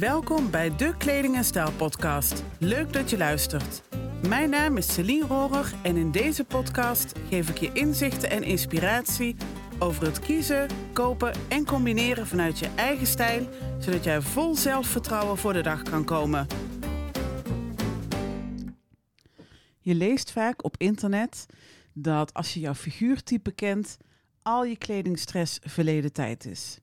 Welkom bij de Kleding en Stijl podcast. Leuk dat je luistert. Mijn naam is Celine Rohrer en in deze podcast geef ik je inzichten en inspiratie over het kiezen, kopen en combineren vanuit je eigen stijl, zodat jij vol zelfvertrouwen voor de dag kan komen. Je leest vaak op internet dat als je jouw figuurtype kent, al je kledingstress verleden tijd is.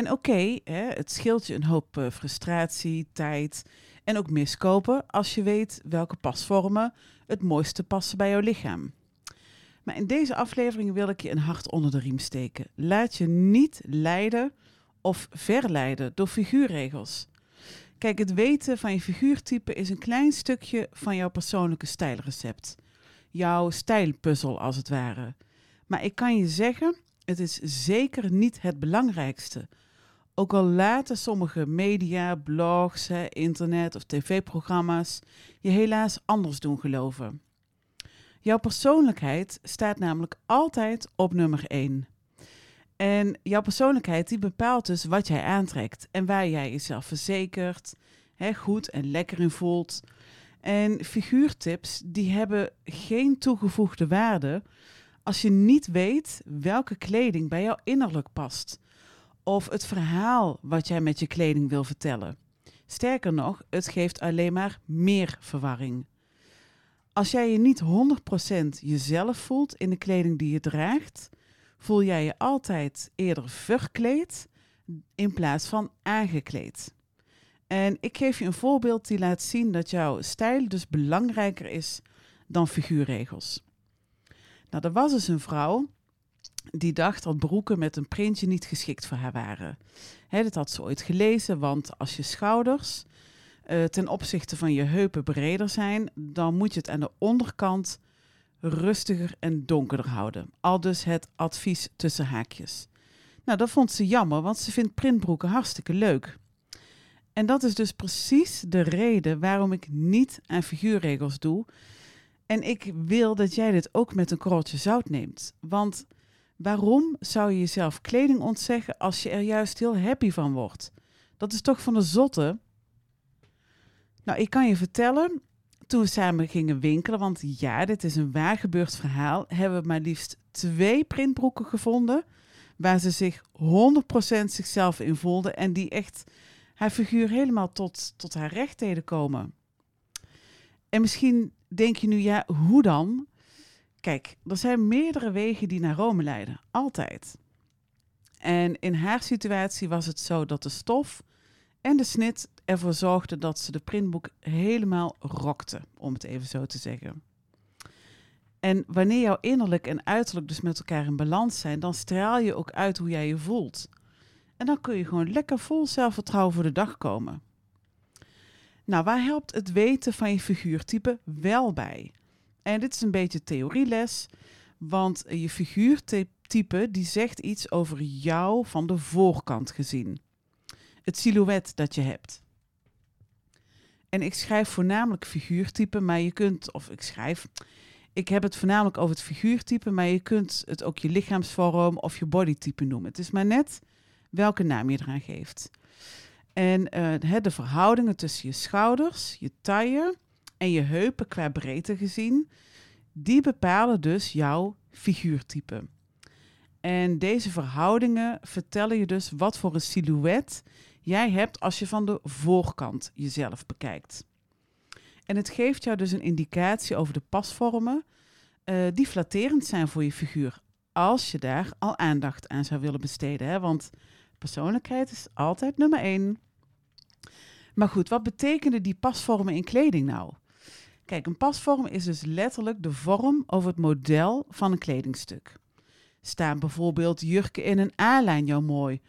En oké, het scheelt je een hoop eh, frustratie, tijd en ook miskopen als je weet welke pasvormen het mooiste passen bij jouw lichaam. Maar in deze aflevering wil ik je een hart onder de riem steken. Laat je niet leiden of verleiden door figuurregels. Kijk, het weten van je figuurtype is een klein stukje van jouw persoonlijke stijlrecept. Jouw stijlpuzzel als het ware. Maar ik kan je zeggen, het is zeker niet het belangrijkste. Ook al laten sommige media, blogs, internet of tv-programma's je helaas anders doen geloven. Jouw persoonlijkheid staat namelijk altijd op nummer 1. En jouw persoonlijkheid die bepaalt dus wat jij aantrekt en waar jij jezelf verzekert, hè, goed en lekker in voelt. En figuurtips die hebben geen toegevoegde waarde als je niet weet welke kleding bij jou innerlijk past of het verhaal wat jij met je kleding wil vertellen. Sterker nog, het geeft alleen maar meer verwarring. Als jij je niet 100% jezelf voelt in de kleding die je draagt, voel jij je altijd eerder verkleed in plaats van aangekleed. En ik geef je een voorbeeld die laat zien dat jouw stijl dus belangrijker is dan figuurregels. Nou, er was dus een vrouw die dacht dat broeken met een printje niet geschikt voor haar waren. Hè, dat had ze ooit gelezen, want als je schouders uh, ten opzichte van je heupen breder zijn, dan moet je het aan de onderkant rustiger en donkerder houden. Al dus het advies tussen haakjes. Nou, dat vond ze jammer, want ze vindt printbroeken hartstikke leuk. En dat is dus precies de reden waarom ik niet aan figuurregels doe. En ik wil dat jij dit ook met een korreltje zout neemt. Want waarom zou je jezelf kleding ontzeggen als je er juist heel happy van wordt? Dat is toch van de zotte? Nou, ik kan je vertellen, toen we samen gingen winkelen, want ja, dit is een waar gebeurd verhaal, hebben we maar liefst twee printbroeken gevonden waar ze zich 100% zichzelf in voelde en die echt haar figuur helemaal tot, tot haar recht deden komen. En misschien denk je nu, ja, hoe dan? Kijk, er zijn meerdere wegen die naar Rome leiden, altijd. En in haar situatie was het zo dat de stof en de snit ervoor zorgde dat ze de printboek helemaal rokte, om het even zo te zeggen. En wanneer jouw innerlijk en uiterlijk dus met elkaar in balans zijn, dan straal je ook uit hoe jij je voelt. En dan kun je gewoon lekker vol zelfvertrouwen voor de dag komen. Nou, waar helpt het weten van je figuurtype wel bij? En dit is een beetje theorieles, want je figuurtype die zegt iets over jou van de voorkant gezien. Het silhouet dat je hebt. En ik schrijf voornamelijk figuurtype, maar je kunt, of ik schrijf, ik heb het voornamelijk over het figuurtype, maar je kunt het ook je lichaamsvorm of je bodytype noemen. Het is maar net welke naam je eraan geeft. En uh, de verhoudingen tussen je schouders, je taille en je heupen qua breedte gezien, die bepalen dus jouw figuurtype. En deze verhoudingen vertellen je dus wat voor een silhouet jij hebt als je van de voorkant jezelf bekijkt. En het geeft jou dus een indicatie over de pasvormen uh, die flatterend zijn voor je figuur. Als je daar al aandacht aan zou willen besteden. Hè? Want persoonlijkheid is altijd nummer één. Maar goed, wat betekenen die pasvormen in kleding nou? Kijk, een pasvorm is dus letterlijk de vorm over het model van een kledingstuk. Staan bijvoorbeeld jurken in een A-lijn jou mooi?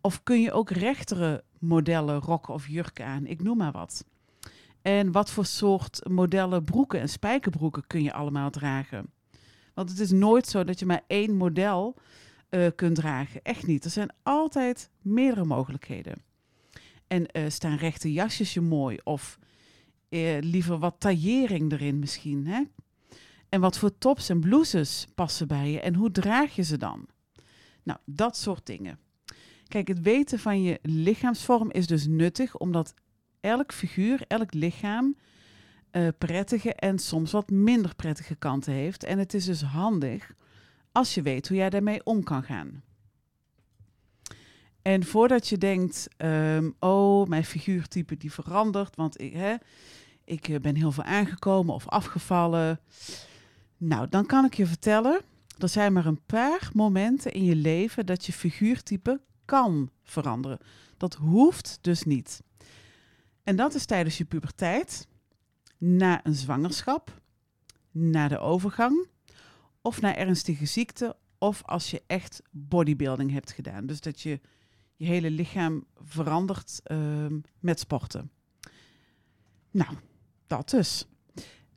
Of kun je ook rechtere modellen rokken of jurken aan? Ik noem maar wat. En wat voor soort modellen broeken en spijkerbroeken kun je allemaal dragen? Want het is nooit zo dat je maar één model uh, kunt dragen. Echt niet. Er zijn altijd meerdere mogelijkheden. En uh, staan rechte jasjes je mooi? Of uh, liever wat taillering erin misschien? Hè? En wat voor tops en blouses passen bij je? En hoe draag je ze dan? Nou, dat soort dingen. Kijk, het weten van je lichaamsvorm is dus nuttig, omdat elk figuur, elk lichaam uh, prettige en soms wat minder prettige kanten heeft. En het is dus handig als je weet hoe jij daarmee om kan gaan. En voordat je denkt, um, oh, mijn figuurtype die verandert, want ik, hè, ik eh, ben heel veel aangekomen of afgevallen. Nou, dan kan ik je vertellen, er zijn maar een paar momenten in je leven dat je figuurtype kan veranderen. Dat hoeft dus niet. En dat is tijdens je puberteit, na een zwangerschap, na de overgang of na ernstige ziekte of als je echt bodybuilding hebt gedaan. Dus dat je je hele lichaam verandert uh, met sporten. Nou, dat dus.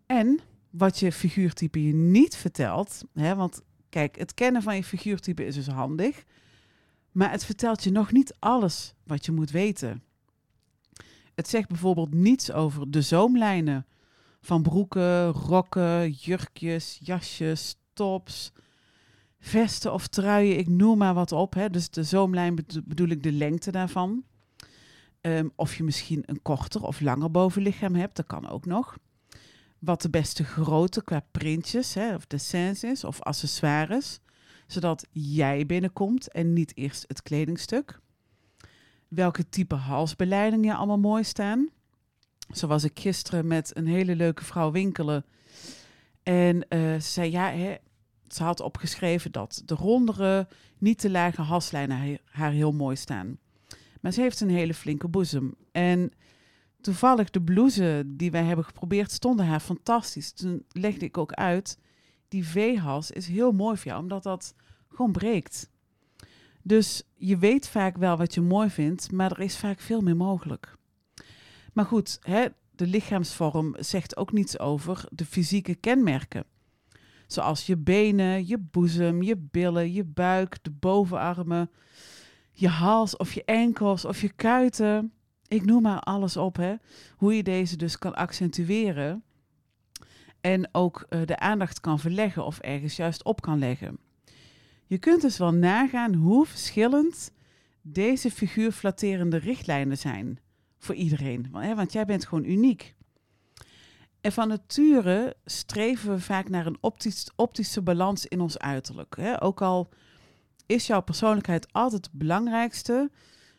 En wat je figuurtype je niet vertelt, hè, want kijk, het kennen van je figuurtype is dus handig, maar het vertelt je nog niet alles wat je moet weten. Het zegt bijvoorbeeld niets over de zoomlijnen van broeken, rokken, jurkjes, jasjes, tops, vesten of truien, ik noem maar wat op. Hè. Dus de zoomlijn bedoel ik de lengte daarvan. Ehm, of je misschien een korter of langer bovenlichaam hebt, dat kan ook nog. Wat de beste grootte qua printjes hè, of dessins is of accessoires, zodat jij binnenkomt en niet eerst het kledingstuk. Welke type halsbeleiding je allemaal mooi staan. Zo was ik gisteren met een hele leuke vrouw winkelen. En uh, ze zei, ja, hè, ze had opgeschreven dat de rondere, niet te lage halslijnen haar heel mooi staan. Maar ze heeft een hele flinke boezem. En toevallig de blouse die wij hebben geprobeerd stonden haar fantastisch. Toen legde ik ook uit, die V-hals is heel mooi voor jou, omdat dat gewoon breekt. Dus je weet vaak wel wat je mooi vindt, maar er is vaak veel meer mogelijk. Maar goed, hè, de lichaamsvorm zegt ook niets over de fysieke kenmerken. Zoals je benen, je boezem, je billen, je buik, de bovenarmen, je hals of je enkels of je kuiten. Ik noem maar alles op, hè. Hoe je deze dus kan accentueren. En ook uh, de aandacht kan verleggen of ergens juist op kan leggen. Je kunt dus wel nagaan hoe verschillend deze figuurflatterende richtlijnen zijn voor iedereen. Want jij bent gewoon uniek. En van nature streven we vaak naar een optisch, optische balans in ons uiterlijk. Hè? Ook al is jouw persoonlijkheid altijd het belangrijkste,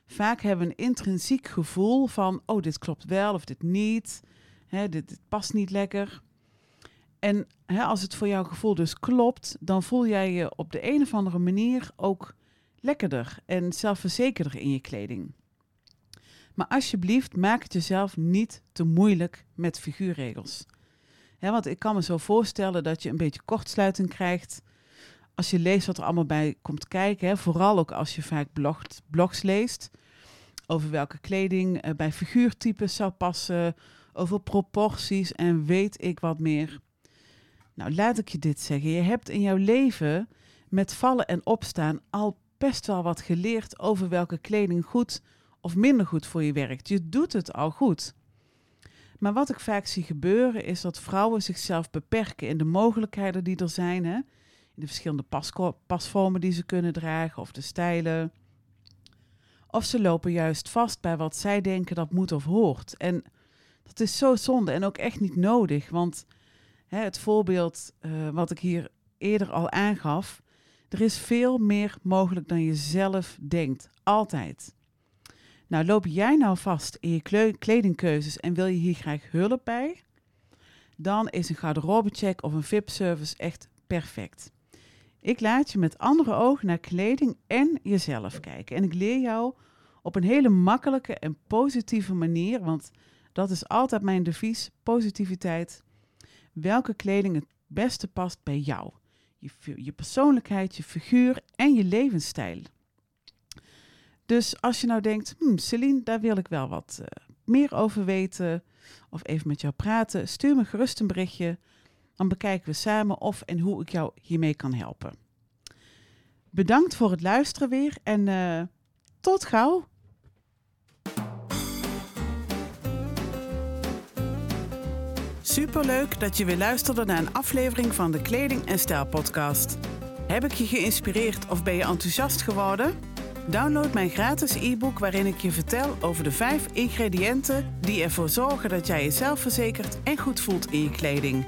vaak hebben we een intrinsiek gevoel van, oh, dit klopt wel of dit niet, hè, dit, past niet lekker. En hè, als het voor jouw gevoel dus klopt, dan voel jij je op de een of andere manier ook lekkerder en zelfverzekerder in je kleding. Maar alsjeblieft, maak het jezelf niet te moeilijk met figuurregels. want ik kan me zo voorstellen dat je een beetje kortsluiting krijgt als je leest wat er allemaal bij komt kijken. Vooral ook als je vaak blogt, blogs leest over welke kleding uh, bij figuurtypes zou passen, over proporties en weet ik wat meer. Nou, laat ik je dit zeggen. Je hebt in jouw leven met vallen en opstaan al best wel wat geleerd over welke kleding goed of minder goed voor je werkt. Je doet het al goed. Maar wat ik vaak zie gebeuren is dat vrouwen zichzelf beperken in de mogelijkheden die er zijn. Hè? In de verschillende pasvormen die ze kunnen dragen of de stijlen. Of ze lopen juist vast bij wat zij denken dat moet of hoort. En dat is zo zonde en ook echt niet nodig. Want hè, het voorbeeld uh, wat ik hier eerder al aangaf. Er is veel meer mogelijk dan je zelf denkt. Altijd. Nou, loop jij nou vast in je kledingkeuzes en wil je hier graag hulp bij? Dan is een garderobecheck of een VIP-service echt perfect. Ik laat je met andere ogen naar kleding en jezelf kijken. En ik leer jou op een hele makkelijke en positieve manier, want dat is altijd mijn devies, positiviteit, welke kleding het beste past bij jou. Je, je persoonlijkheid, je figuur en je levensstijl. Dus als je nou denkt, hmm, Celine, daar wil ik wel wat uh, meer over weten of even met jou praten, stuur me gerust een berichtje. Dan bekijken we samen of en hoe ik jou hiermee kan helpen. Bedankt voor het luisteren weer en uh, tot gauw. Superleuk dat je weer luisterde naar een aflevering van de Kleding en Stijl podcast. Heb ik je geïnspireerd of ben je enthousiast geworden? Download mijn gratis e-book waarin ik je vertel over de vijf ingrediënten die ervoor zorgen dat jij jezelf verzekert en goed voelt in je kleding.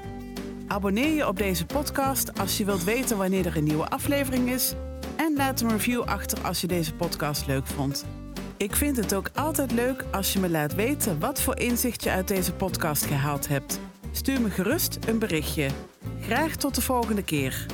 Abonneer je op deze podcast als je wilt weten wanneer er een nieuwe aflevering is. En laat een review achter als je deze podcast leuk vond. Ik vind het ook altijd leuk als je me laat weten wat voor inzicht je uit deze podcast gehaald hebt. Stuur me gerust een berichtje. Graag tot de volgende keer.